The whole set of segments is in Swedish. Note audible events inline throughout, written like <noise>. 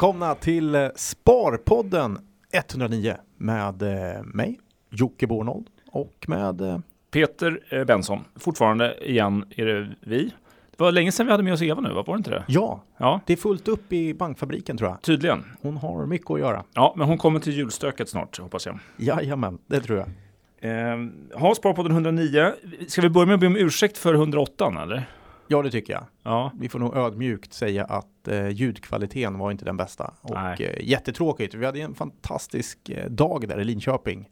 Välkomna till eh, Sparpodden 109 med eh, mig, Jocke Bornold och med eh, Peter Benson. Fortfarande igen är det vi. Det var länge sedan vi hade med oss Eva nu, var det inte det? ja, Ja, det är fullt upp i bankfabriken tror jag. tydligen. Hon har mycket att göra. Ja, men hon kommer till julstöket snart, hoppas jag. Jajamän, det tror jag. Eh, ha Sparpodden 109. Ska vi börja med att be om ursäkt för 108 eller? Ja, det tycker jag. Ja, Vi får nog ödmjukt säga att eh, ljudkvaliteten var inte den bästa. Och eh, jättetråkigt. Vi hade en fantastisk eh, dag där i Linköping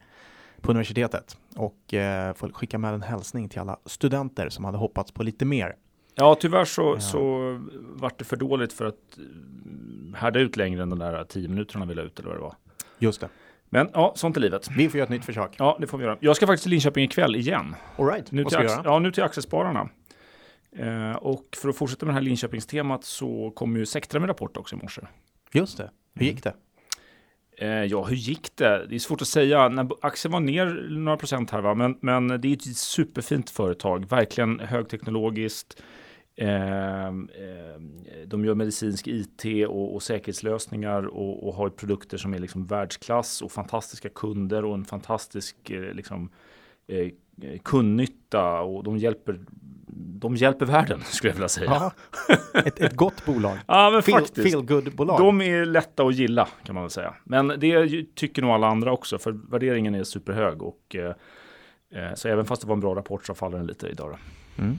på universitetet. Och eh, får skicka med en hälsning till alla studenter som hade hoppats på lite mer. ja tyvärr så, Ja. så vart det för dåligt för att eh, härda ut längre än de där 10 minuterna vi la ut eller vad det var. Just det. Men ja, sånt är livet. Vi får göra ett nytt försök. Ja, det får vi göra. Jag ska faktiskt till Linköping ikväll igen. All right, Nu vad till, ska ax- göra? ja, nu till Aktiespararna. Eh, och för att fortsätta med det här Linköpingstemat så kom ju Sectra med rapport också i morse. Just det. Hur gick det? Eh, ja, hur gick det? Det är svårt att säga. När aktien var ner några procent här, va? Men, men det är ett superfint företag, verkligen högteknologiskt. Eh, eh, de gör medicinsk IT och, och säkerhetslösningar och, och har produkter som är liksom världsklass och fantastiska kunder och en fantastisk eh, liksom, eh, kundnytta och de hjälper, de hjälper världen <laughs> skulle jag vilja säga. Ett, ett gott bolag. <laughs> Ja, men Feel, faktiskt. feel good bolag. De är lätta att gilla kan man väl säga. Men det tycker nog alla andra också, för värderingen är superhög. Och, eh, eh, så även fast det var en bra rapport så faller den lite idag. Mm.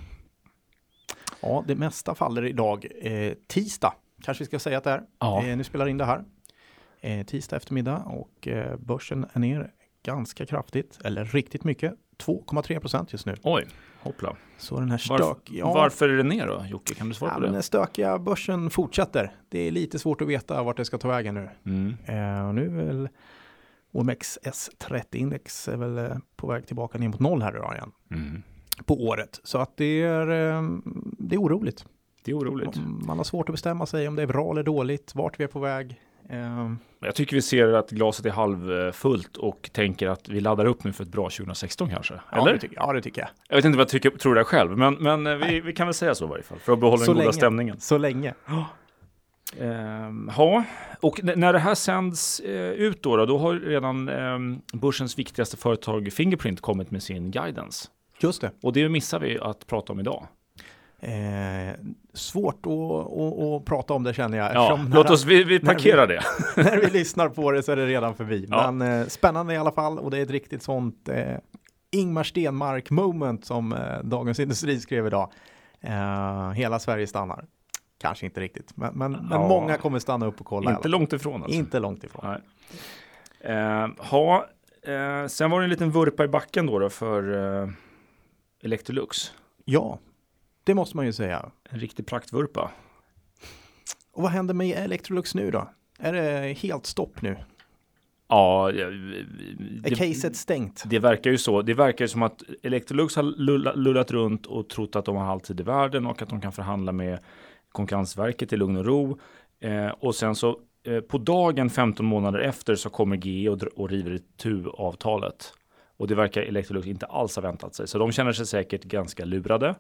Ja, det mesta faller idag. Eh, tisdag kanske vi ska säga att det är. Ja. Eh, nu spelar in det här. Eh, tisdag eftermiddag och eh, börsen är ner ganska kraftigt, eller riktigt mycket. 2,3 procent just nu. Oj, hoppla. Så den här Varf- stök... ja, Varför är det ner då, Jocke? Kan du svara ja, på det? den stökiga börsen fortsätter. Det är lite svårt att veta vart det ska ta vägen nu. Mm. Eh, och nu är väl OMXS30-index är väl eh, på väg tillbaka ner mot noll här idag igen Mm. på året. Så att det är, eh, det är oroligt. Det är oroligt. Man har svårt att bestämma sig om det är bra eller dåligt, vart vi är på väg. Eh, Jag tycker vi ser att glaset är halvfullt och tänker att vi laddar upp nu för ett bra 2016 kanske. ja, Eller? det tycker, ja, det tycker jag. Jag vet inte vad jag tycker, tror det själv, men, men eh, vi, vi kan väl säga så i varje fall. För att behålla Så den goda länge. stämningen. Så länge. Ehm, ja, och n- när det här sänds eh, ut då, då, då har redan ehm, börsens viktigaste företag Fingerprint kommit med sin guidance. Just det. Och det missar vi att prata om idag. Eh, svårt att, att, att prata om det känner jag. Ja, låt oss, vi, vi parkerar det. <laughs> när vi lyssnar på det så är det redan förbi. Ja. Men eh, spännande i alla fall och det är ett riktigt sånt eh, Ingmar Stenmark moment som eh, Dagens Industri skrev idag. Eh, hela Sverige stannar. Kanske inte riktigt, men, men, men Ja. många kommer stanna upp och kolla. Inte långt ifrån alltså. Inte långt ifrån. Ehm, ha, eh, sen var det en liten vurpa i backen då, då för eh, Electrolux. Ja, det måste man ju säga. En riktig praktvurpa. Och vad händer med Electrolux nu då? Är det helt stopp nu? Ja, det, Är caset stängt? Det verkar ju så. Det verkar ju som att Electrolux har lulla- lullat runt och trott att de har all tid i världen och att de kan förhandla med Konkurrensverket i lugn och ro. Eh, och sen så eh, på dagen 15 månader efter så kommer GE och, och river itu avtalet. Och det verkar Electrolux inte alls ha väntat sig. Så de känner sig säkert ganska lurade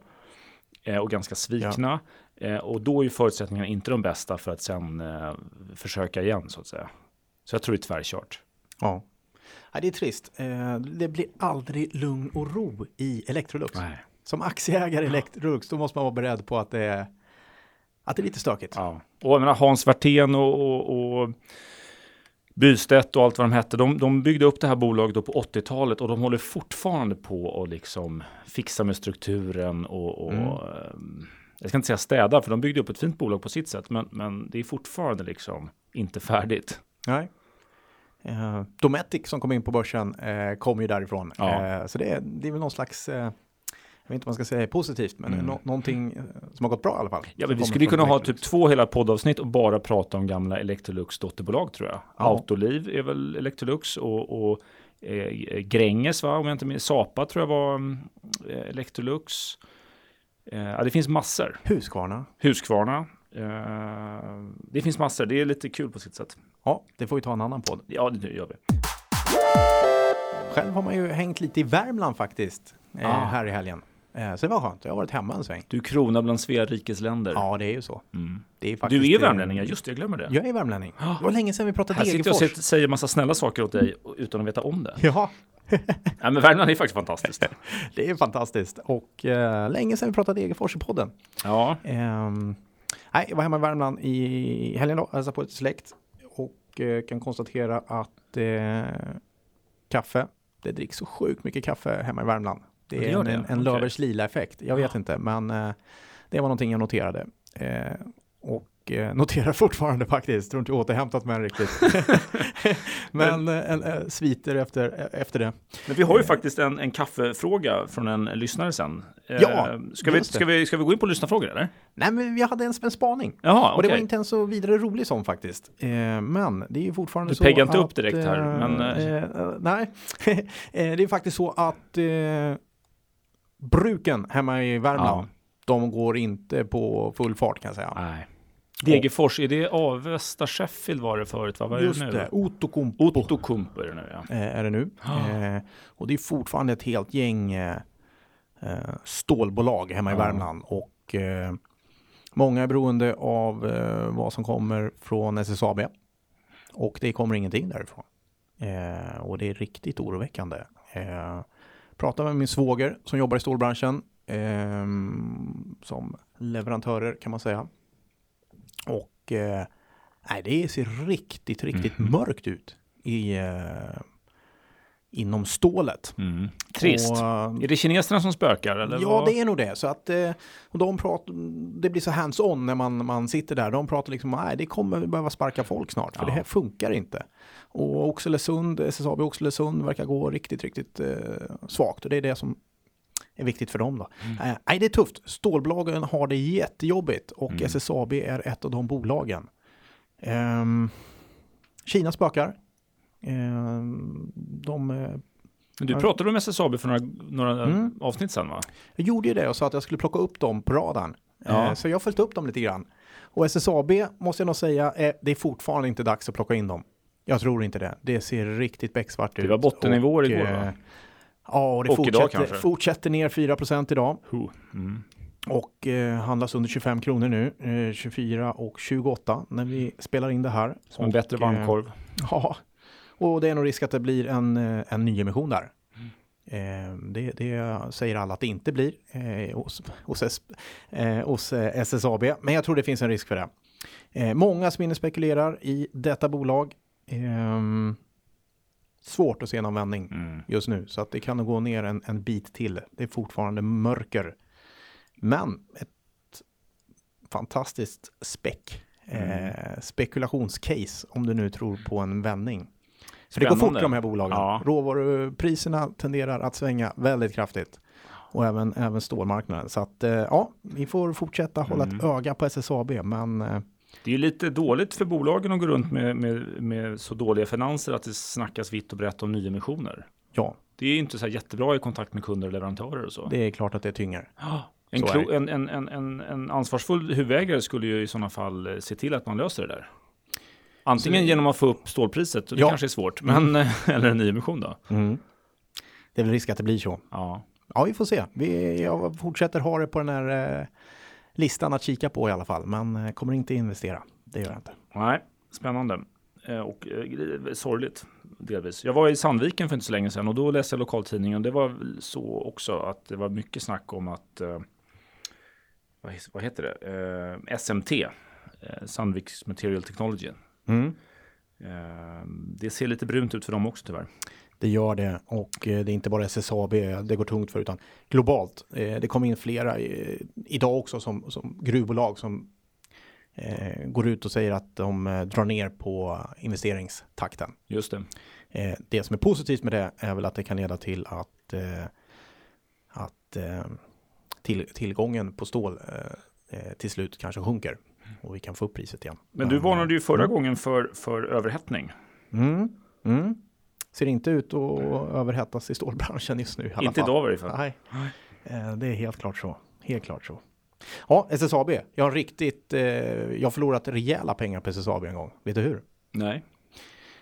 och ganska svikna. Eh, och då är ju förutsättningarna inte de bästa för att sen eh, försöka igen så att säga. Så jag tror det är tvärkört. Ja. ja. Det är trist. Eh, det blir aldrig lugn och ro i Electrolux. Nej. Som aktieägare i Electrolux, då måste man vara beredd på att det är, att det är lite stökigt. Ja. Och jag menar, Hans Werthén och, och, och Bystedt och allt vad de hette, de, de byggde upp det här bolaget på 80-talet och de håller fortfarande på att liksom fixa med strukturen och, och Mm. ehm, jag ska inte säga städa, för de byggde upp ett fint bolag på sitt sätt, men, men det är fortfarande liksom inte färdigt. Nej. Eh, Dometic som kom in på börsen eh, kom ju därifrån. Ja. Eh, så det är, det är väl någon slags, eh, jag vet inte vad man ska säga positivt, men Mm. nå- någonting eh, som har gått bra i alla fall. Ja, men vi skulle kunna ha typ två hela poddavsnitt och bara prata om gamla Electrolux dotterbolag tror jag. Ja. Autoliv är väl Electrolux och, och eh, Gränges va, om jag inte minns, Sapa tror jag var mm, eh, Electrolux. Eh, det finns massor. Husqvarna. Husqvarna. Eh, det finns massor, det är lite kul på sitt sätt. Ja, det får vi ta en annan podd. Ja, det gör vi. Själv har man ju hängt lite i Värmland faktiskt, eh, Ah. här i helgen. Eh, så det var skönt. Jag har varit hemma en sväng. Du kronar bland Svea rikes länder. Ja, det är ju så. Mm. Är faktiskt, Du är eh, värmlänning, ja, just det, jag glömmer det. Jag är värmlänning. Det var länge sedan vi pratade Här sitter jag Degerfors. och säger massa snälla saker åt dig utan att veta om det. Ja, <laughs> Nej, men Värmland är faktiskt fantastiskt. <laughs> det är fantastiskt. Och eh, länge sedan vi pratade Degerfors i podden. Ja, Ehm, nej, jag var hemma i Värmland i helgen då, hälsade på ett släkt och eh, kan konstatera att eh, kaffe, det dricks så sjukt mycket kaffe hemma i Värmland. Det Ja, det är en, det. en, en. Lövers lila effekt. Jag vet inte, men eh, det var någonting jag noterade. Eh, och eh, <laughs> noterar fortfarande faktiskt, tror inte jag återhämtat mig riktigt. <laughs> men en, eh, sviter efter, efter det. men vi har ju faktiskt en, en kaffefråga från en lyssnare sen. Ja, ska, vi, det. ska, vi, ska vi gå in på lyssnarfrågor eller? Nej, men jag hade en, en spaning. Jaha, Och det var inte en så vidare rolig sån faktiskt. Men det är ju fortfarande Du så peggar inte upp att, direkt här, men, nej, <laughs> det är faktiskt så att bruken hemma i Värmland, Ja. de går inte på full fart kan jag säga. Nej. Degerfors, är det Avesta Sheffield var det förut? Va? Vad är Just det nu? det, Outokumpu är det nu ja. eh, är det nu. Ah. Eh, och det är fortfarande ett helt gäng eh, eh, stålbolag hemma i Ja. Värmland. Och eh, många är beroende av eh, vad som kommer från SSAB. Och det kommer ingenting därifrån. Eh, och det är riktigt oroväckande. Pratade med min svåger som jobbar i stålbranschen. Eh, som leverantörer kan man säga. Och eh, nej, det ser riktigt, riktigt Mhm. mörkt ut i, eh, inom stålet. Mm. Trist. Och, Är det kineserna som spökar? Eller ja, vad? det är nog det. Så att eh, och de pratar, det blir så hands-on när man, man sitter där. De pratar liksom, nej, det kommer behöva sparka folk snart, för Ja. det här funkar inte. Och Oxelösund, SSAB Oxelösund verkar gå riktigt, riktigt eh, svagt. Och det är det som är viktigt för dem då. Mm. Eh, nej, det är tufft. Stålbolagen har det jättejobbigt och Mm. SSAB är ett av de bolagen. Ehm, Kina spökar. Ehm, de eh, Du pratade om SSAB för några, några Mm. avsnitt sedan va? Jag gjorde ju det och sa att jag skulle plocka upp dem på radarn. Ja. Eh, Så jag har följt upp dem lite grann. Och SSAB måste jag nog säga, det är fortfarande inte dags att plocka in dem. Jag tror inte det. Det ser riktigt becksvart ut. Det var bottennivåer Och, igår, eh, va? Ja, och det Och idag fortsätter, kanske. fortsätter ner 4% idag. Mm. Och eh, handlas under 25 kronor nu. Eh, 24 och 28 när vi spelar in det här. Som en bättre eh, varmkorv. <laughs> Ja, och det är nog risk att det blir en, eh, en nyemission där. Mm. Eh, det, det säger alla att det inte blir eh, hos, hos, eh, hos eh, SSAB, men jag tror det finns en risk för det. Eh, många som inne spekulerar i detta bolag. Ehm, svårt att se någon vändning Mm. just nu, så att det kan nog gå ner en, en bit till. Det är fortfarande mörker. Men ett fantastiskt späck. Mm. Eh, spekulationscase om du nu tror på en vändning. För det går fort i de här bolagen. Ja. Råvarupriserna tenderar att svänga väldigt kraftigt. Och även, även stålmarknaden. Så att eh, ja, vi får fortsätta hålla ett Mm. öga på SSAB. Men eh, Det är lite dåligt för bolagen att gå runt med, med, med så dåliga finanser att det snackas vitt och brett om nyemissioner. ja, Det är ju inte så här jättebra i kontakt med kunder och leverantörer och så. det är klart att det tynger. En, klo, en, en, en, en, ansvarsfull huvudägare skulle ju i sådana fall eh, se till att man löser det där. Antingen Så- genom att få upp stålpriset, det Ja. kanske är svårt, men, <laughs> eller en nyemission då. Mm. Det är väl risk att det blir så. Ja. Ja, vi får se. Vi, jag fortsätter ha det på den här eh, listan att kika på i alla fall. Men eh, kommer inte investera. Det gör jag inte. Nej, spännande. Eh, Och eh, sorgligt delvis. Jag var i Sandviken för inte så länge sedan och då läste jag lokaltidningen. Det var så också att det var mycket snack om att vad, heter det? SMT, Sandviks Material Technology. Mm. Det ser lite brunt ut för dem också tyvärr. Det gör det och eh, det är inte bara SSAB det går tungt för utan globalt. Eh, det kommer in flera eh, idag också som, som gruvbolag som går ut och säger att de drar ner på investeringstakten. Just det. Det som är positivt med det är väl att det kan leda till att, att till, tillgången på stål till slut kanske sjunker och vi kan få upp priset igen. Men du varnade ju förra mm. gången för, för överhettning. Mm, mm. Ser inte ut att överhettas i stålbranschen just nu i Inte fall. idag i varje fall. Nej, Eh, det är helt klart så. Helt klart så. Ja, SSAB. Jag har riktigt, eh, jag har förlorat rejäla pengar på SSAB en gång. Vet du hur? Nej.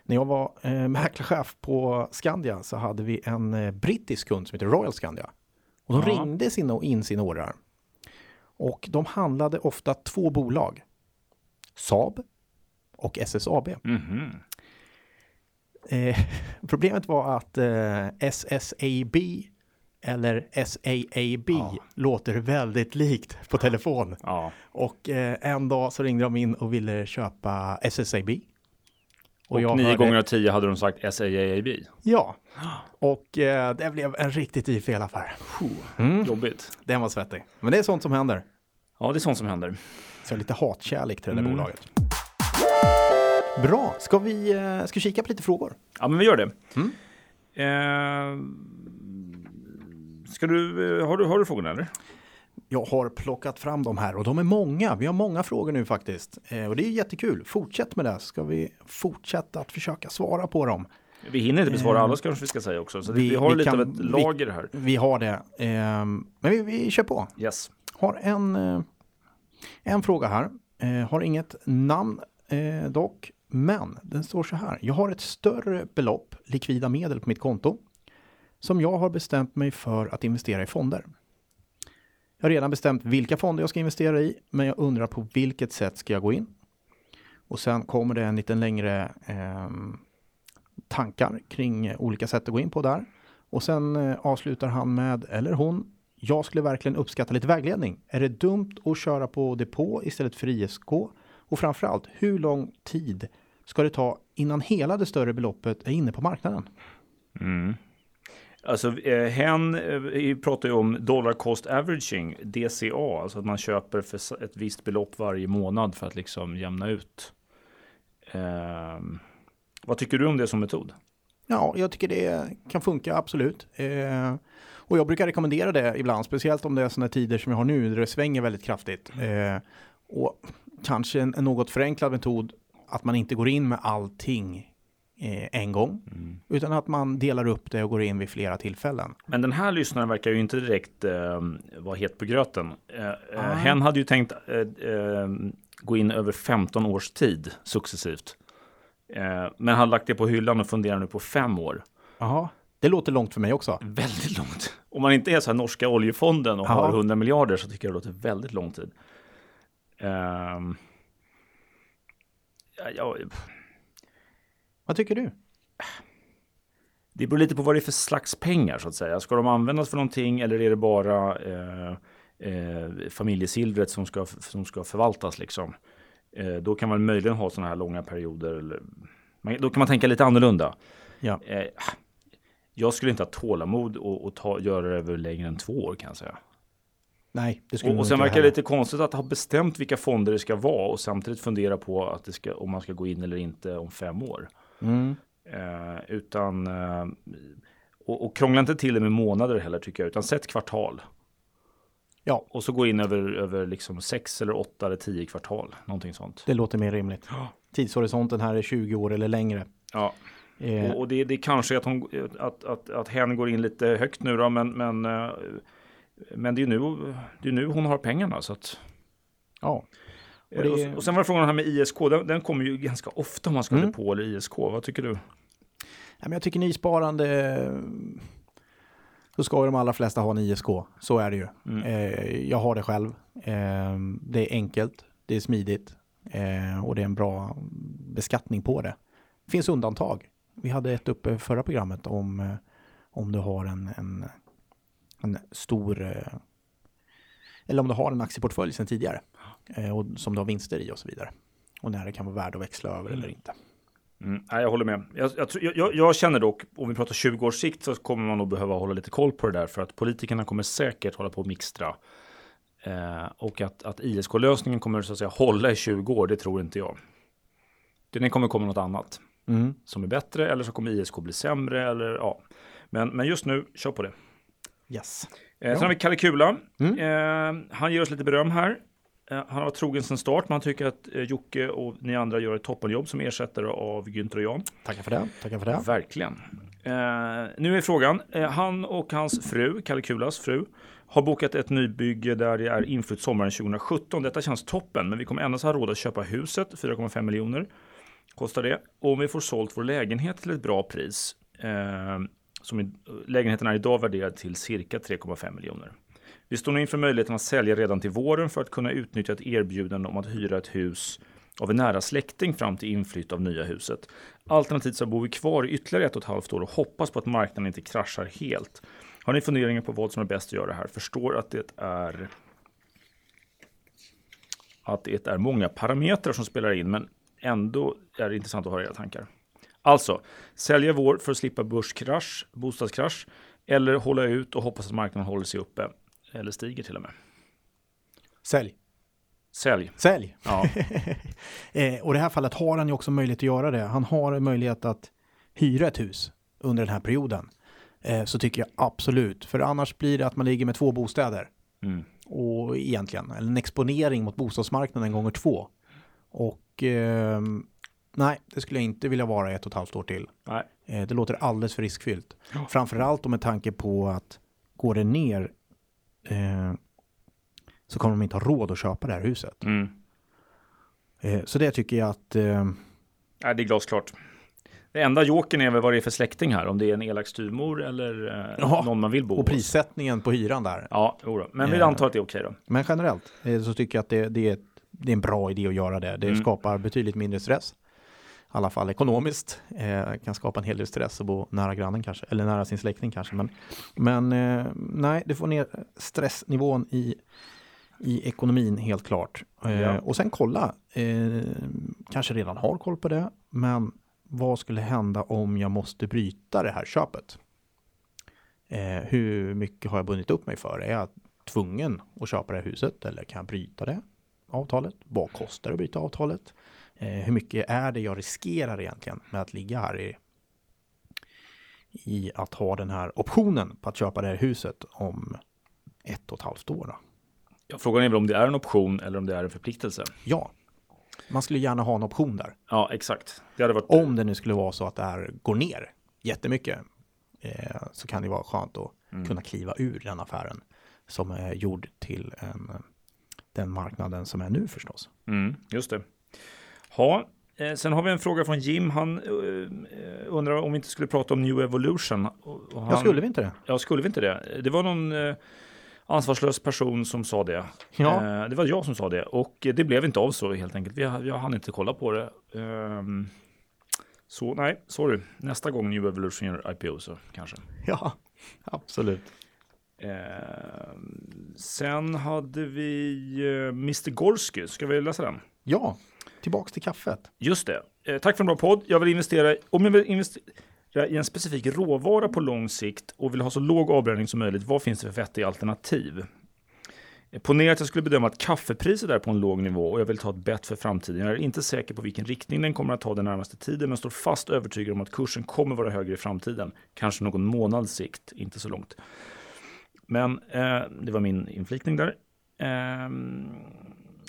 När jag var eh, mäklarchef på Skandia så hade vi en eh, brittisk kund som heter Royal Skandia. Och de Ja. ringde sina, in sina ordrar. Och de handlade ofta två bolag. Saab och SSAB. Mhm. Eh, <laughs> problemet var att eh, SSAB eller SAAB Ja. låter väldigt likt på telefon. Ja. Och eh, en dag så ringde de in och ville köpa SSAB. Och, jag nio hörde- gånger av tio hade de sagt SAAB. Ja, och eh, det blev en riktigt fel affär. Mm. Jobbigt. Den var svettig. Men det är sånt som händer. Ja, det är sånt som händer. Så lite hatkärlek till det där Mm. bolaget. Bra, ska vi eh, ska vi kika på lite frågor? Ja, men vi gör det. Mm. Eh, ska du, eh, har du, har du frågorna eller? Jag har plockat fram dem här och de är många. Vi har många frågor nu faktiskt. Eh, och det är jättekul. Fortsätt med det. så Ska vi fortsätta att försöka svara på dem. Vi hinner inte besvara Eh, alla kanske vi ska säga också. Så vi- vi, vi har vi lite kan- av ett vi- lager här. Vi har det. Eh, men vi, vi kör på. Yes. Har en, eh, en fråga här. Har inget namn dock. Men den står så här. Jag har ett större belopp likvida medel på mitt konto. Som jag har bestämt mig för att investera i fonder. Jag har redan bestämt vilka fonder jag ska investera i. Men jag undrar på vilket sätt ska jag gå in? Och sen kommer det en liten längre eh, tankar kring olika sätt att gå in på där. Och sen eh, avslutar han med, eller hon, jag skulle verkligen uppskatta lite vägledning. Är det dumt att köra på depå istället för ISK? Och framförallt, hur lång tid ska det ta innan hela det större beloppet är inne på marknaden? Mm. Alltså, eh, hen eh, pratar ju om dollar cost averaging, DCA, alltså att man köper för ett visst belopp varje månad för att liksom jämna ut. Ehm, vad tycker du om det som metod? Ja, jag tycker det kan funka absolut. Eh, och jag brukar rekommendera det ibland, speciellt om det är sådana tider som jag har nu, där det svänger väldigt kraftigt. Eh, och kanske en, en något förenklad metod, att man inte går in med allting eh, en gång, utan att man delar upp det och går in vid flera tillfällen. Men den här lyssnaren verkar ju inte direkt eh, vara het på gröten. Eh, eh, Ah. hen hade ju tänkt eh, eh, gå in över 15 års tid successivt. Men han lagt det på hyllan och funderar nu på fem år. Jaha, det låter långt för mig också. Väldigt långt. Om man inte är så här norska oljefonden och Ja. har 100 miljarder så tycker jag det låter väldigt lång tid. Ehm, ja, ja, Vad tycker du? det beror lite på vad det är för slags pengar så att säga. Ska de användas för någonting eller är det bara eh, eh, familjesilvret som ska, som ska förvaltas liksom? Eh, då kan man möjligen ha sådana här långa perioder. Eller, då kan man tänka lite annorlunda. Ja. Eh, jag skulle inte ha tålamod och, och ta, göra det över längre än två år kan jag säga. Nej, det skulle Och, och sen verkar det lite konstigt att ha bestämt vilka fonder det ska vara och samtidigt fundera på att det ska, om man ska gå in eller inte om fem år. Mm. Eh, utan eh, och, och krångla inte till det med månader heller tycker jag, utan sätt kvartal. Ja. Och så gå in över, över liksom sex eller åtta eller tio kvartal, någonting sånt. Det låter mer rimligt. Tidshorisonten här är 20 år eller längre. Ja, Eh, och, och det, det är kanske att, hon, att, att, att hen går in lite högt nu då, men, men, eh, men det är ju nu, det är nu hon har pengarna. Så att, ja. och, det- och, sen var det frågan här med ISK, den, den kommer ju ganska ofta om man ska Mm. på eller ISK. Vad tycker du? Ja, men jag tycker nysparande, så ska ju de allra flesta ha en ISK. Så är det ju. Mm. Eh, jag har det själv. Eh, det är enkelt, det är smidigt eh, och det är en bra beskattning på det. Det finns undantag. Vi hade ett uppe förra programmet om, eh, om du har en, en, en stor eh, eller om du har en aktieportfölj sedan tidigare eh, och som du har vinster i och så vidare. Och när det kan vara värd att växla över eller inte. Mm, nej, jag håller med. Jag, jag, jag, jag känner dock, om vi pratar 20 års sikt så kommer man nog behöva hålla lite koll på det där för att politikerna kommer säkert hålla på och mixtra. Eh, och att, att ISK-lösningen kommer så att säga hålla i 20 år, det tror inte jag. Det kommer komma något annat Mm. som är bättre eller så kommer ISK bli sämre eller ja. Men, men just nu, kör på det. Yes. Eh, sen har vi Kalle Kula. Mm. Eh, han ger oss lite beröm här. Eh, han har varit trogen sedan start, men han tycker att eh, Jocke och ni andra gör ett toppenjobb som ersättare av Günther och Jan. Tackar för det. Tackar för det. Verkligen. Eh, nu är frågan, eh, han och hans fru, Kalle Kulas fru, har bokat ett nybygge där det är inflytt sommaren 2017. Detta känns toppen, men vi kommer endast ha råd att köpa huset, 4,5 miljoner kostar det. Om vi får sålt vår lägenhet till ett bra pris. Som i, lägenheten är idag värderad till cirka 3,5 miljoner. Vi står nu inför möjligheten att sälja redan till våren för att kunna utnyttja ett erbjudande om att hyra ett hus av en nära släkting fram till inflytt av nya huset. Alternativt så bor vi kvar i ytterligare ett och ett halvt år och hoppas på att marknaden inte kraschar helt. Har ni funderingar på vad som är bäst att göra här? Förstår att det är att det är många parametrar som spelar in, men ändå är det intressant att höra era tankar. Alltså, sälja vår för att slippa börskrasch, bostadskrasch, eller hålla ut och hoppas att marknaden håller sig uppe, eller stiger till och med. Sälj. Sälj. Sälj. Ja. <laughs> eh, och i det här fallet har han ju också möjlighet att göra det. Han har möjlighet att hyra ett hus under den här perioden. Eh, så tycker jag absolut. För annars blir det att man ligger med två bostäder. Mm. Och egentligen, eller en exponering mot bostadsmarknaden gånger två. Och eh, nej, det skulle jag inte vilja vara ett och ett halvt år till. Nej. Eh, det låter alldeles för riskfyllt. Ja. Framförallt med tanke på att går det ner eh, så kommer de inte ha råd att köpa det här huset. Mm. Eh, så det tycker jag att eh, Nej, det är glasklart. Det enda jokern är väl vad det är för släkting här, om det är en elak styvmor eller eh, Ja, någon man vill bo och hos. prissättningen på hyran där. Ja, då. men vi Eh. antar att det är okej då. Men generellt eh, så tycker jag att det, det, är, det är en bra idé att göra det. Det Mm. skapar betydligt mindre stress. I alla fall ekonomiskt. Eh, kan skapa en hel del stress att bo nära grannen kanske. Eller nära sin släkting kanske. Men, men eh, nej, det får ner stressnivån i, i ekonomin helt klart. Eh, Ja. Och sen kolla. Eh, kanske redan har koll på det. Men vad skulle hända om jag måste bryta det här köpet? Eh, hur mycket har jag bundit upp mig för? Är jag tvungen att köpa det här huset eller kan jag bryta det avtalet? Vad kostar det att bryta avtalet? Eh, hur mycket är det jag riskerar egentligen med att ligga här i, i att ha den här optionen på att köpa det här huset om ett och ett halvt år? Då? Ja, frågan är väl om det är en option eller om det är en förpliktelse. Ja, man skulle gärna ha en option där. Ja, exakt. Det hade varit... Om det nu skulle vara så att det här går ner jättemycket eh, så kan det vara skönt att kunna kliva ur den affären som är gjord till en, den marknaden som är nu förstås. Mm, just det. Ja, eh, sen har vi en fråga från Jim. Han eh, undrar om vi inte skulle prata om New Evolution. Och, han, Ja, skulle vi inte det? Ja, skulle vi inte det? Det var någon eh, ansvarslös person som sa det. Ja. Eh, det var jag som sa det och eh, det blev inte av så helt enkelt. Vi, jag hann inte kolla på det. Ehm, så nej, sorry. Nästa gång New Evolution gör IPO så kanske. Ja, absolut. Ehm, sen hade vi eh, Mr Gorski. Ska vi läsa den? Ja, tillbaks till kaffet. Just det. Eh, tack för en bra podd. Jag vill investera, om jag vill investera i en specifik råvara på lång sikt och vill ha så låg avbränning som möjligt, vad finns det för vettiga alternativ? Eh, ponera att jag skulle bedöma att kaffepriset är på en låg nivå och jag vill ta ett bett för framtiden. Jag är inte säker på vilken riktning den kommer att ta den närmaste tiden, men står fast övertygad om att kursen kommer vara högre i framtiden. Kanske någon månads sikt, inte så långt. Men eh, det var min inflikning där. Eh,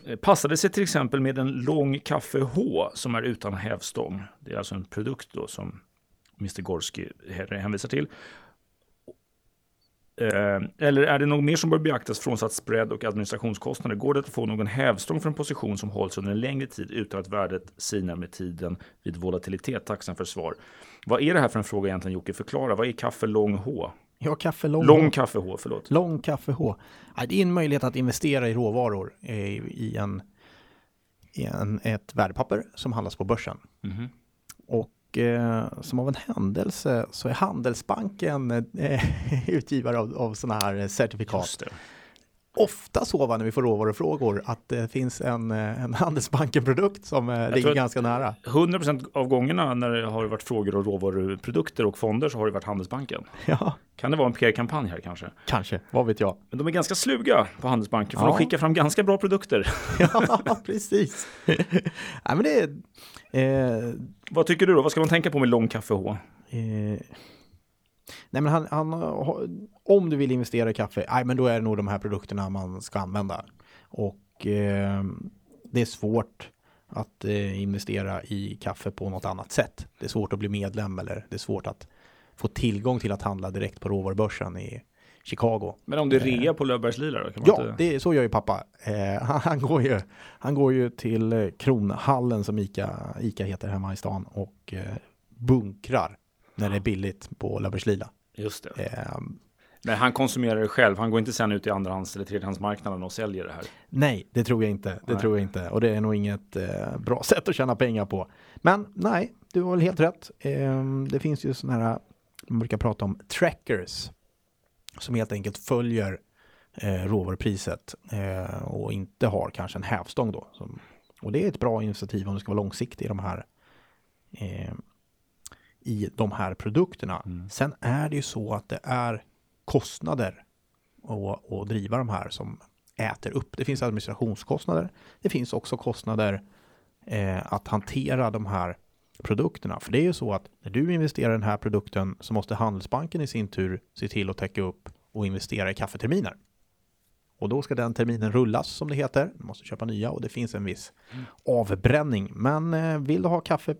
Eh, passade sig till exempel med en lång kaffe H som är utan hävstång. Det är alltså en produkt då som Mr Gorski hänvisar till. Eh, eller är det något mer som bör beaktas frånsatt spread och administrationskostnader? Går det att få någon hävstång för en position som hålls under en längre tid utan att värdet sinar med tiden vid volatilitet? Tacksam för svar. Vad är det här för en fråga egentligen Jocke? Förklara. Vad är kaffe lång H? Ja, kaffe lång. Lång kaffe H, förlåt. Lång kaffe H. Det är en möjlighet att investera i råvaror eh, i, en, i en, ett värdepapper som handlas på börsen. Mhm. Och eh, som av en händelse så är Handelsbanken eh, <laughs> utgivare av, av sådana här certifikat. Ofta så va, när vi får råvarufrågor att det finns en, eh, en <laughs> Handelsbanken-produkt som eh, ligger tror att- ganska nära. 100% av gångerna när det har varit frågor om råvaruprodukter och fonder så har det varit Handelsbanken. <laughs> Ja, Kan det vara en PR-kampanj här kanske? kanske, vad vet jag. Men de är ganska sluga på Handelsbanken för Ja. de skickar fram ganska bra produkter. <laughs> ja, precis. Nej, men det. Eh, Vad tycker du då? Vad ska man tänka på med lång kaffe H? Eh, nej men han, han, om du vill investera i kaffe, nej men då är det nog de här produkterna man ska använda. Och eh, det är svårt att eh, investera i kaffe på något annat sätt. Det är svårt att bli medlem eller det är svårt att få tillgång till att handla direkt på råvarubörsen i Chicago. Men om det är rea på Löfbergs Lila då? Kan man Ja, inte... det, så gör ju pappa. Eh, <laughs> han, han, går ju, han går ju till eh, Kronhallen som Ica, Ica heter hemma i stan och eh, bunkrar när det är billigt på Löfbergs Lila. Just det. Eh, Nej, han konsumerar det själv. Han går inte sen ut i andrahands eller tredjehandsmarknaden och säljer det här. nej, det tror jag inte. Det Nej. tror jag inte. Och det är nog inget eh, bra <laughs> sätt att tjäna pengar på. Men nej, du har väl helt rätt. Eh, det finns ju sådana här, man brukar prata om trackers. Som helt enkelt följer eh, råvarupriset eh, och inte har kanske en hävstång då. Som, och det är ett bra initiativ om du ska vara långsiktig i de här eh, i de här produkterna. Sen är det ju så att det är kostnader att, att driva de här som äter upp. Det finns administrationskostnader. Det finns också kostnader eh, att hantera de här produkterna. För det är ju så att när du investerar i den här produkten så måste Handelsbanken i sin tur se till att täcka upp och investera i kaffeterminer. Och då ska den terminen rullas som det heter. Du måste köpa nya och det finns en viss avbränning. Men eh, vill du ha kaffe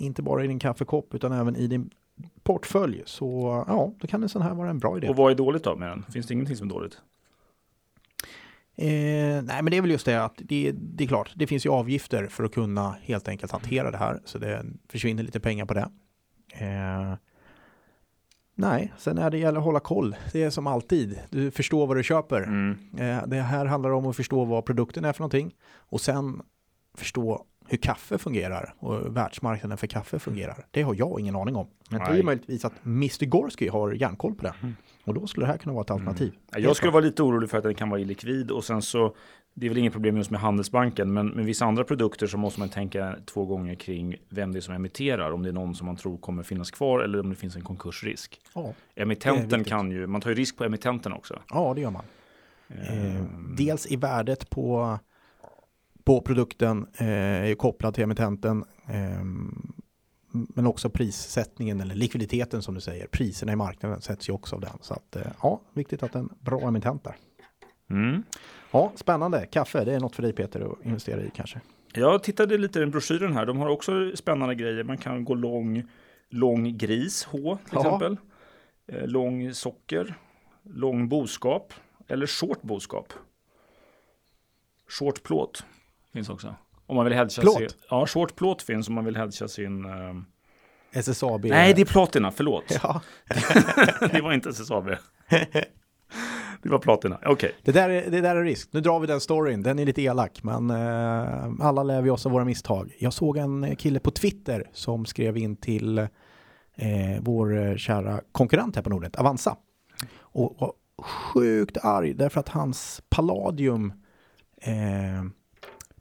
inte bara i din kaffekopp utan även i din portfölj så ja, då kan en sån här vara en bra idé. Och vad är dåligt då med den? Finns det ingenting som är dåligt? Eh, nej, men det är väl just det att det, det är klart, det finns ju avgifter för att kunna helt enkelt hantera det här, så det försvinner lite pengar på det. Eh, nej, sen är det gäller att hålla koll. Det är som alltid, du förstår vad du köper. Mm. Eh, det här handlar om att förstå vad produkten är för någonting och sen förstå hur kaffe fungerar och världsmarknaden för kaffe fungerar. Det har jag ingen aning om. Men det är möjligtvis att Mr. Gorski har järnkoll på det. Och då skulle det här kunna vara ett alternativ. Ja, Jag skulle vara lite orolig för att den kan vara illikvid och sen så det är väl inget problem just med Handelsbanken, men med vissa andra produkter så måste man tänka två gånger kring vem det är som emitterar, om det är någon som man tror kommer finnas kvar eller om det finns en konkursrisk. Ja, Emittenten kan ju, man tar ju risk på emittenten också. ja det gör man. Eh, dels i värdet på, på produkten eh, är kopplad till emittenten. Eh, men också prissättningen eller likviditeten som du säger. Priserna i marknaden sätts ju också av den. Så att, eh, ja, viktigt att en bra emittent där. Mm. Ja, spännande. Kaffe, det är något för dig Peter att investera i kanske. Jag tittade lite i den broschyren här. De har också spännande grejer. Man kan gå lång, lång gris, H till Ja. exempel. Eh, lång socker, lång boskap eller short boskap. Short plåt finns också. Om man vill hedga Plåt? sin... Ja, short plåt finns om man vill hedga sin... eh, SSAB. Nej, det är platina, förlåt. <laughs> Ja, <laughs> det var inte SSAB. det var platina, okej. det där, är, det där är risk. Nu drar vi den storyn. Den är lite elak, men eh, alla lär vi oss av våra misstag. Jag såg en kille på Twitter som skrev in till eh, vår eh, kära konkurrent här på Nordnet, Avanza. Och var sjukt arg därför att hans Palladium eh,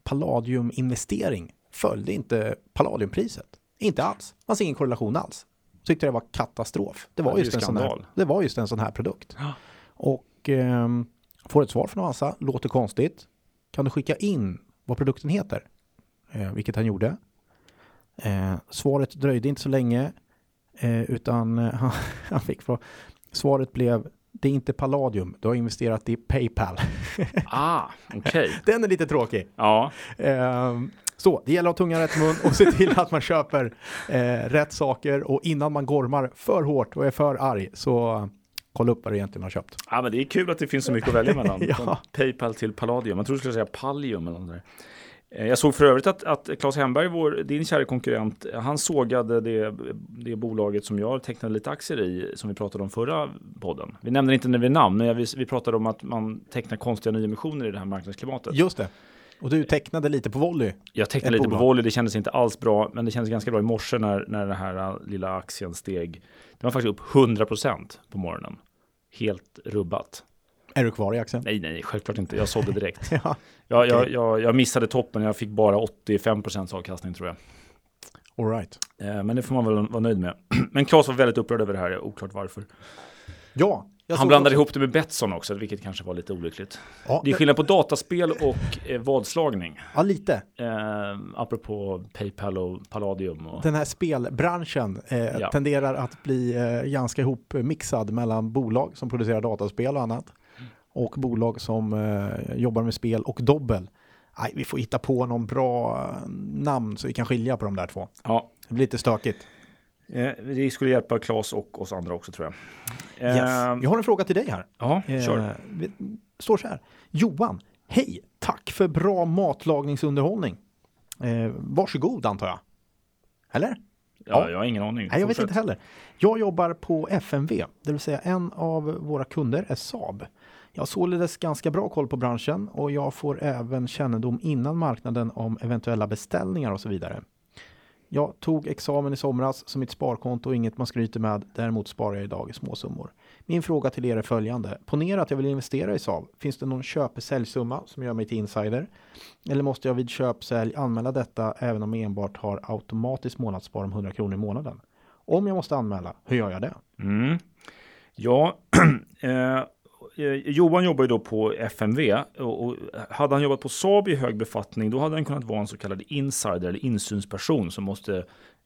Palladium-investering följde inte Palladiumpriset. Inte alls. Det fanns ingen korrelation alls. Tyckte det var katastrof. Det var, Ja, just, en sån här, det var just en sån här produkt. Ja. Och ehm, får ett svar från Avanza, låter konstigt. Kan du skicka in vad produkten heter? Eh, vilket han gjorde. Eh, svaret dröjde inte så länge. Eh, utan eh, han, <laughs> han fick från, svaret blev det är inte Palladium, du har investerat i Paypal. <laughs> Ah, okej. Den är lite tråkig. Ja, Ehm, så, det gäller att ha tungan rätt mun och se till att man köper eh, rätt saker och innan man gormar för hårt och är för arg så kolla upp vad du egentligen har köpt. Ja, men det är kul att det finns så mycket att välja mellan. <laughs> Ja. Paypal till Palladium. Jag tror du skulle säga Pallium eller något där. Eh, Jag såg för övrigt att, att Claes Hemberg, vår, din kära konkurrent, han sågade det, det bolaget som jag tecknade lite aktier i, som vi pratade om förra podden. Vi nämnde inte när vi namn, men vi, vi pratade om att man tecknar konstiga nyemissioner i det här marknadsklimatet. Just det. Och du tecknade lite på volley. Jag tecknade lite bolag. på volley, det kändes inte alls bra, men det kändes ganska bra i morse när, när den här äh, lilla aktien steg. Den var faktiskt upp 100% på morgonen. Helt rubbat. Är du kvar i aktien? Nej, nej, självklart inte. Jag sålde direkt. <laughs> Ja. Jag, jag, jag, jag missade toppen, jag fick bara 85% avkastning tror jag. All right. Eh, Men det får man väl vara nöjd med. <clears throat> Men Claes var väldigt upprörd över det här, oklart varför. Ja. Han blandade också- ihop det med Betsson också, vilket kanske var lite olyckligt. Ja, Det är skillnad på dataspel och eh, vadslagning. ja, lite. Eh, apropå Paypal och Palladium. Och... Den här spelbranschen eh, Ja. tenderar att bli eh, ganska ihopmixad mellan bolag som producerar dataspel och annat och bolag som eh, jobbar med spel och dobbel. Nej, vi får hitta på någon bra eh, namn så vi kan skilja på de där två. Ja, Det blir lite stökigt. eh, det skulle hjälpa Claes och oss andra också tror jag. Eh, Yes. Jag har en fråga till dig här. Ja, Eh, kör. det står så här. Johan, hej, tack för bra matlagningsunderhållning. Eh, varsågod antar jag. Eller? Ja, jag har ingen aning. Nej, jag vet Fortsätt. inte heller. Jag jobbar på FMV, det vill säga en av våra kunder är Saab. Jag har således ganska bra koll på branschen och jag får även kännedom innan marknaden om eventuella beställningar och så vidare. Jag tog examen i somras så mitt sparkonto är inget man skryter med. Däremot sparar jag idag i småsummor. Min fråga till er är följande. Ponera att jag vill investera i Saab. Finns det någon köp-säljsumma som gör mig till insider? Eller måste jag vid köp-sälj anmäla detta även om jag enbart har automatiskt månadsspar om 100 kronor i månaden? Om jag måste anmäla, hur gör jag det? Mm. Ja, <clears throat> eh, Eh, Johan jobbar ju då på FMV och, och hade han jobbat på Saab i hög befattning då hade han kunnat vara en så kallad insider eller insynsperson som måste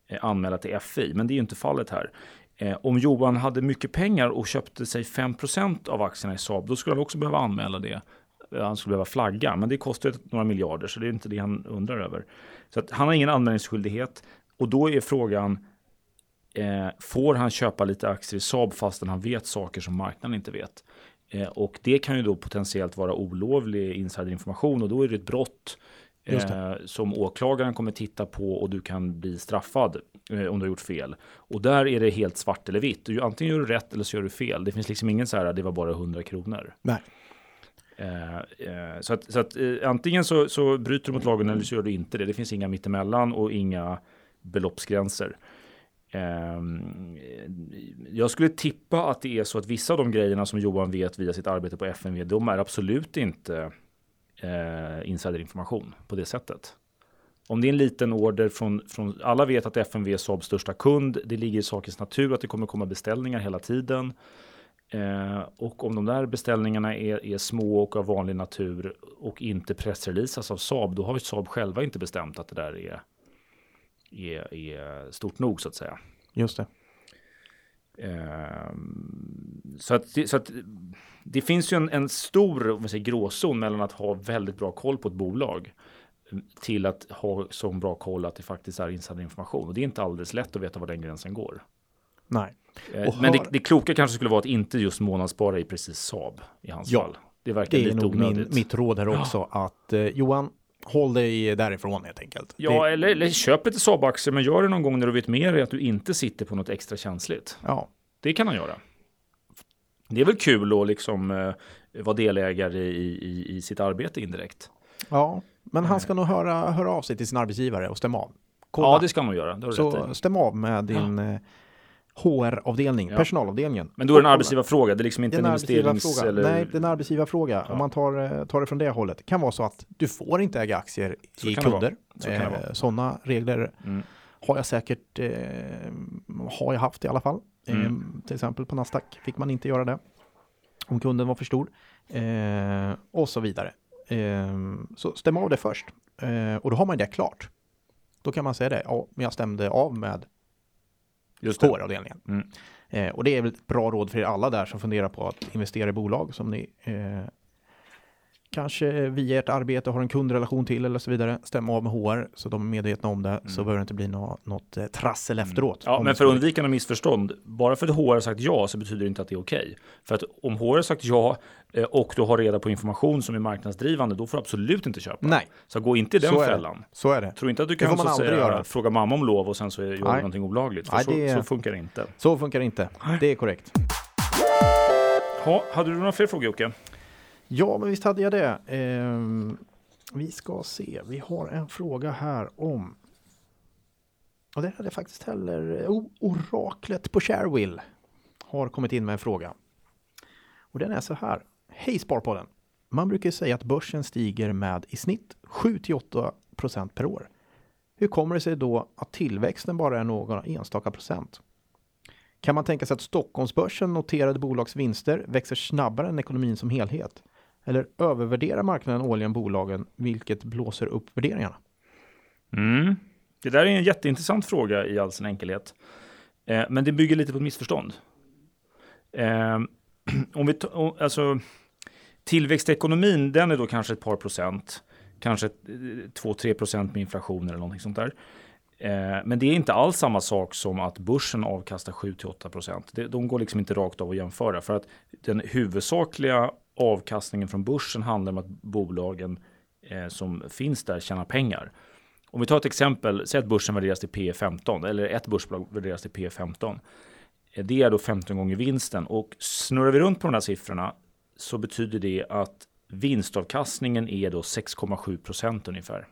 eh, anmäla till FI. Men det är ju inte fallet här. Eh, om Johan hade mycket pengar och köpte sig 5% av aktierna i Saab då skulle han också behöva anmäla det. Eh, han skulle behöva flagga, men det kostar några miljarder så det är inte det han undrar över. Så att han har ingen anmälningsskyldighet och då är frågan eh, får han köpa lite aktier i Saab fastän han vet saker som marknaden inte vet? Eh, och det kan ju då potentiellt vara olovlig insiderinformation och då är det ett brott eh, som åklagaren kommer titta på och du kan bli straffad eh, om du har gjort fel. Och där är det helt svart eller vitt. Du, antingen gör du rätt eller så gör du fel. Det finns liksom ingen så här, det var bara 100 kronor. Nej. Eh, så att, så att antingen så, så bryter du mot lagen eller så gör du inte det. Det finns inga mittemellan och inga beloppsgränser. Ehm, jag skulle tippa att det är så att vissa av de grejerna som Johan vet via sitt arbete på FMV, de är absolut inte eh, insiderinformation på det sättet. Om det är en liten order från, från alla vet att FMV är Saabs största kund. Det ligger i sakens natur att det kommer komma beställningar hela tiden. Eh, och om de där beställningarna är, är små och av vanlig natur och inte pressreleasas av Saab, då har ju Saab själva inte bestämt att det där är, är, är stort nog så att säga. Just det. Ehm, så, att, det- så att det finns ju en, en stor om säger, gråzon mellan att ha väldigt bra koll på ett bolag till att ha så bra koll att det faktiskt är insiderinformation. Och det är inte alldeles lätt att veta var den gränsen går. Nej. Eh, Och Men det, har- det kloka kanske skulle vara att inte just månadsspara i precis Saab i hans Ja, fall. Det verkar Det är lite nog min, onödigt. mitt råd här också att eh, Johan, håll dig därifrån helt enkelt. Ja, Det, eller, eller köp lite Saab-aktier, men gör det någon gång när du vet mer att du inte sitter på något extra känsligt. ja, Det kan han göra. Det är väl kul att liksom eh, vara delägare i, i, i sitt arbete indirekt. ja, men han ska nog höra, höra av sig till sin arbetsgivare och stämma av. Kolla. Ja, det ska han nog göra. Så stäm av med din eh, HR-avdelning, Ja. personalavdelningen. Men då är det en arbetsgivarfråga. Det är liksom inte en en investerings... Eller... Nej, det är en arbetsgivarfråga. Ja. Om man tar, eh, tar det från det hållet. Det kan vara så att du får inte äga aktier Så i kunder. Eh, Sådana regler Mm. har jag säkert eh, har jag haft i alla fall. Eh, Mm. till exempel på Nasdaq fick man inte göra det. Om kunden var för stor. Eh, och så vidare. Eh, så stäm av det först. Eh, och då har man det klart. Då kan man säga det. Ja, men jag stämde av med Just det. HR-avdelningen. Mm. Eh, och det är väl ett bra råd för er alla där som funderar på att investera i bolag som ni eh, kanske via ert arbete har en kundrelation till eller så vidare. Stäm av med HR så de är medvetna om det så behöver det inte bli nå, något eh, trassel efteråt. Mm. Ja, Om men det för undvikande av missförstånd, bara för att HR har sagt ja så betyder det inte att det är okej. För att om HR har sagt ja eh, och du har reda på information som är marknadsdrivande, då får du absolut inte köpa. Nej, Så gå inte i den så är, det. fällan. så är det. Tro inte att du Det kan så säga, göra. fråga mamma om lov och sen så gör du någonting olagligt. För Nej, det så, är- så funkar det inte. Så funkar det inte. Det är korrekt. Ha, hade du några fler frågor Jocke? Ja, men visst hade jag det. Eh, vi ska se. Vi har en fråga här om. Och det hade jag faktiskt heller. Oh, oraklet på Sharewill har kommit in med en fråga. Och den är så här. Hej Sparpodden. Man brukar säga att börsen stiger med i snitt 7-8 procent per år. Hur kommer det sig då att tillväxten bara är några enstaka procent? Kan man tänka sig att Stockholmsbörsen noterade bolags vinster växer snabbare än ekonomin som helhet? Eller övervärderar marknaden årligen bolagen, vilket blåser upp värderingarna? Mm. Det där är en jätteintressant fråga i all sin enkelhet. Eh, men det bygger lite på ett missförstånd. Eh, <clears throat> om vi alltså, tillväxtekonomin, den är då kanske ett par procent. Kanske eh, 2-3 procent med inflation eller någonting sånt där. Eh, men det är inte alls samma sak som att börsen avkastar 7-8 procent. De går liksom inte rakt av att jämföra. För att den huvudsakliga avkastningen från börsen handlar om att bolagen eh, som finns där tjänar pengar. Om vi tar ett exempel, säg att börsen värderas till P 15 eller ett börsbolag värderas till P 15. Eh, det är då 15 gånger vinsten och snurrar vi runt på de här siffrorna så betyder det att vinstavkastningen är då 6,7 procent ungefär.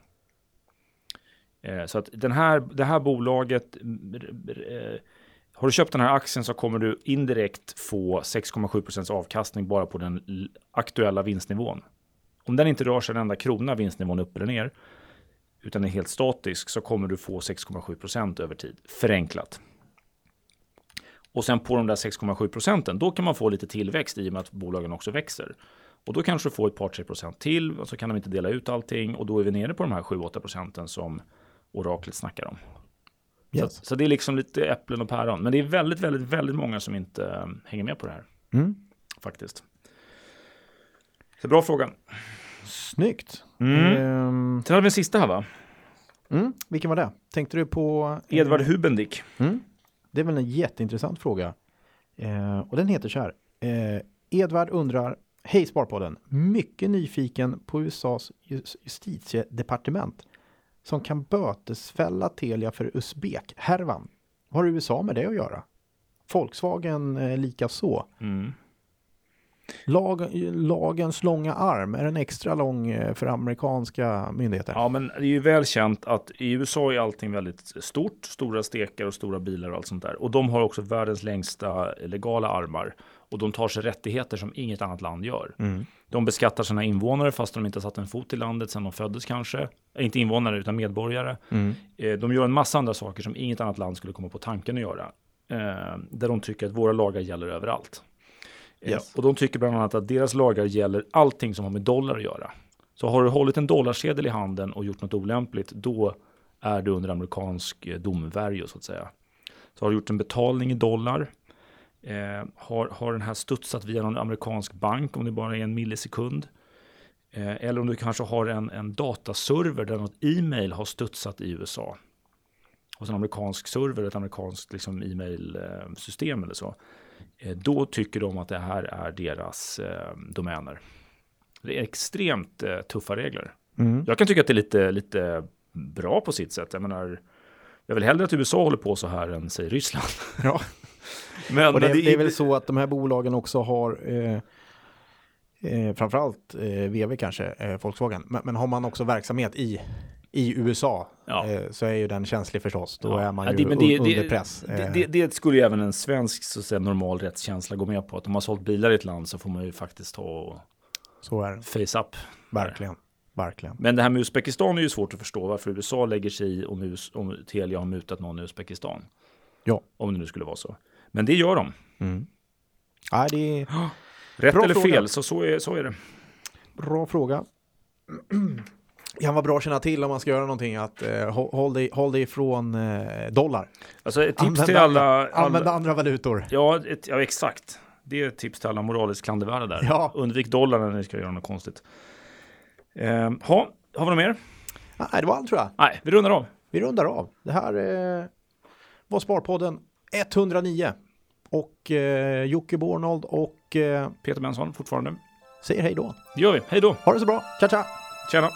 Eh, så att den här, det här bolaget, eh, har du köpt den här aktien så kommer du indirekt få 6,7 avkastning bara på den aktuella vinstnivån. Om den inte rör sig en enda krona vinstnivån upp eller ner, utan är helt statisk, så kommer du få 6,7 över tid. Förenklat. Och sen på de där 6,7 procenten, då kan man få lite tillväxt i och med att bolagen också växer. Och då kanske du får ett par, 3 procent till och så kan de inte dela ut allting och då är vi nere på de här 7-8 procenten som oraklet snackar om. Yes. Så, så, det är liksom lite äpplen och päron. Men det är väldigt, väldigt, väldigt många som inte äh, hänger med på det här. Mm. Faktiskt. Så bra fråga. Snyggt. Mm. Um, Sen har vi en sista här va? Mm. Vilken var det? Tänkte du på? Edvard Hubendick. Mm. Det är väl en jätteintressant fråga. Eh, och den heter så här. Eh, Edvard undrar, hej Sparpodden, mycket nyfiken på USAs justitiedepartement som kan bötesfälla Telia för Uzbek-härvan. Vad har USA med det att göra? Volkswagen eh, lika så. Mm. Lag, lagens långa arm, är den extra lång eh, för amerikanska myndigheter? Ja, men det är ju väl känt att i USA är allting väldigt stort, stora stekar och stora bilar och allt sånt där. Och de har också världens längsta legala armar. Och de tar sig rättigheter som inget annat land gör. Mm. De beskattar sina invånare fast de inte satt en fot i landet sedan de föddes kanske. Eh, inte invånare utan medborgare. Mm. Eh, de gör en massa andra saker som inget annat land skulle komma på tanken att göra. Där de tycker att våra lagar gäller överallt. Yes. Och de tycker bland annat att deras lagar gäller allting som har med dollar att göra. Så har du hållit en dollarsedel i handen och gjort något olämpligt, då är du under amerikansk eh, domvärjo så att säga. Så har du gjort en betalning i dollar, eh, har, har den här studsat via någon amerikansk bank om det bara är en millisekund. Eh, eller om du kanske har en, en dataserver där något e-mail har studsat i USA. Hos en amerikansk server, ett amerikanskt liksom, e-mail-system eller så. Eh, då tycker de att det här är deras eh, domäner. Det är extremt eh, tuffa regler. Mm. Jag kan tycka att det är lite, lite bra på sitt sätt. Jag menar, jag vill hellre att USA håller på så här än säg Ryssland. Ja. <laughs> <laughs> men, och det, men det, det, är väl så att de här bolagen också har eh, eh, framförallt eh, VV kanske, eh, Volkswagen, men, men har man också verksamhet i i USA ja. eh, så är ju den känslig förstås. Då ja. är man ja, ju det, det, under press. Det, det, skulle ju även en svensk så säga, normal rättskänsla gå med på. Att om man sålt bilar i ett land så får man ju faktiskt ta och så är det. face up. Verkligen. Verkligen. Men det här med Uzbekistan är ju svårt att förstå varför USA lägger sig i om, US, om Telia har mutat någon i Uzbekistan. Ja. Om det nu skulle vara så. Men det gör de. Mm. Ja, det är... <gasps> Rätt Bra eller fråga. fel, så, så, är, så är det. Bra fråga. Det <clears throat> kan vara bra att känna till om man ska göra någonting att eh, håll, dig, håll dig ifrån eh, dollar. Alltså ett tips använda, till alla, alla... Använda andra valutor. Ja, ett, ja, exakt. Det är ett tips till alla moraliskt klandervärda där. Ja. Undvik dollar när ni ska göra något konstigt. Eh, ha, har vi något mer? Nej, det var allt tror jag. Nej, vi rundar av. Vi rundar av. Det här eh, var Sparpodden 109. Och eh, Jocke Bornold och eh, Peter Benson fortfarande. Säger hej då. Det gör vi. Hej då. Ha det så bra. Ciao, ciao. Tjena.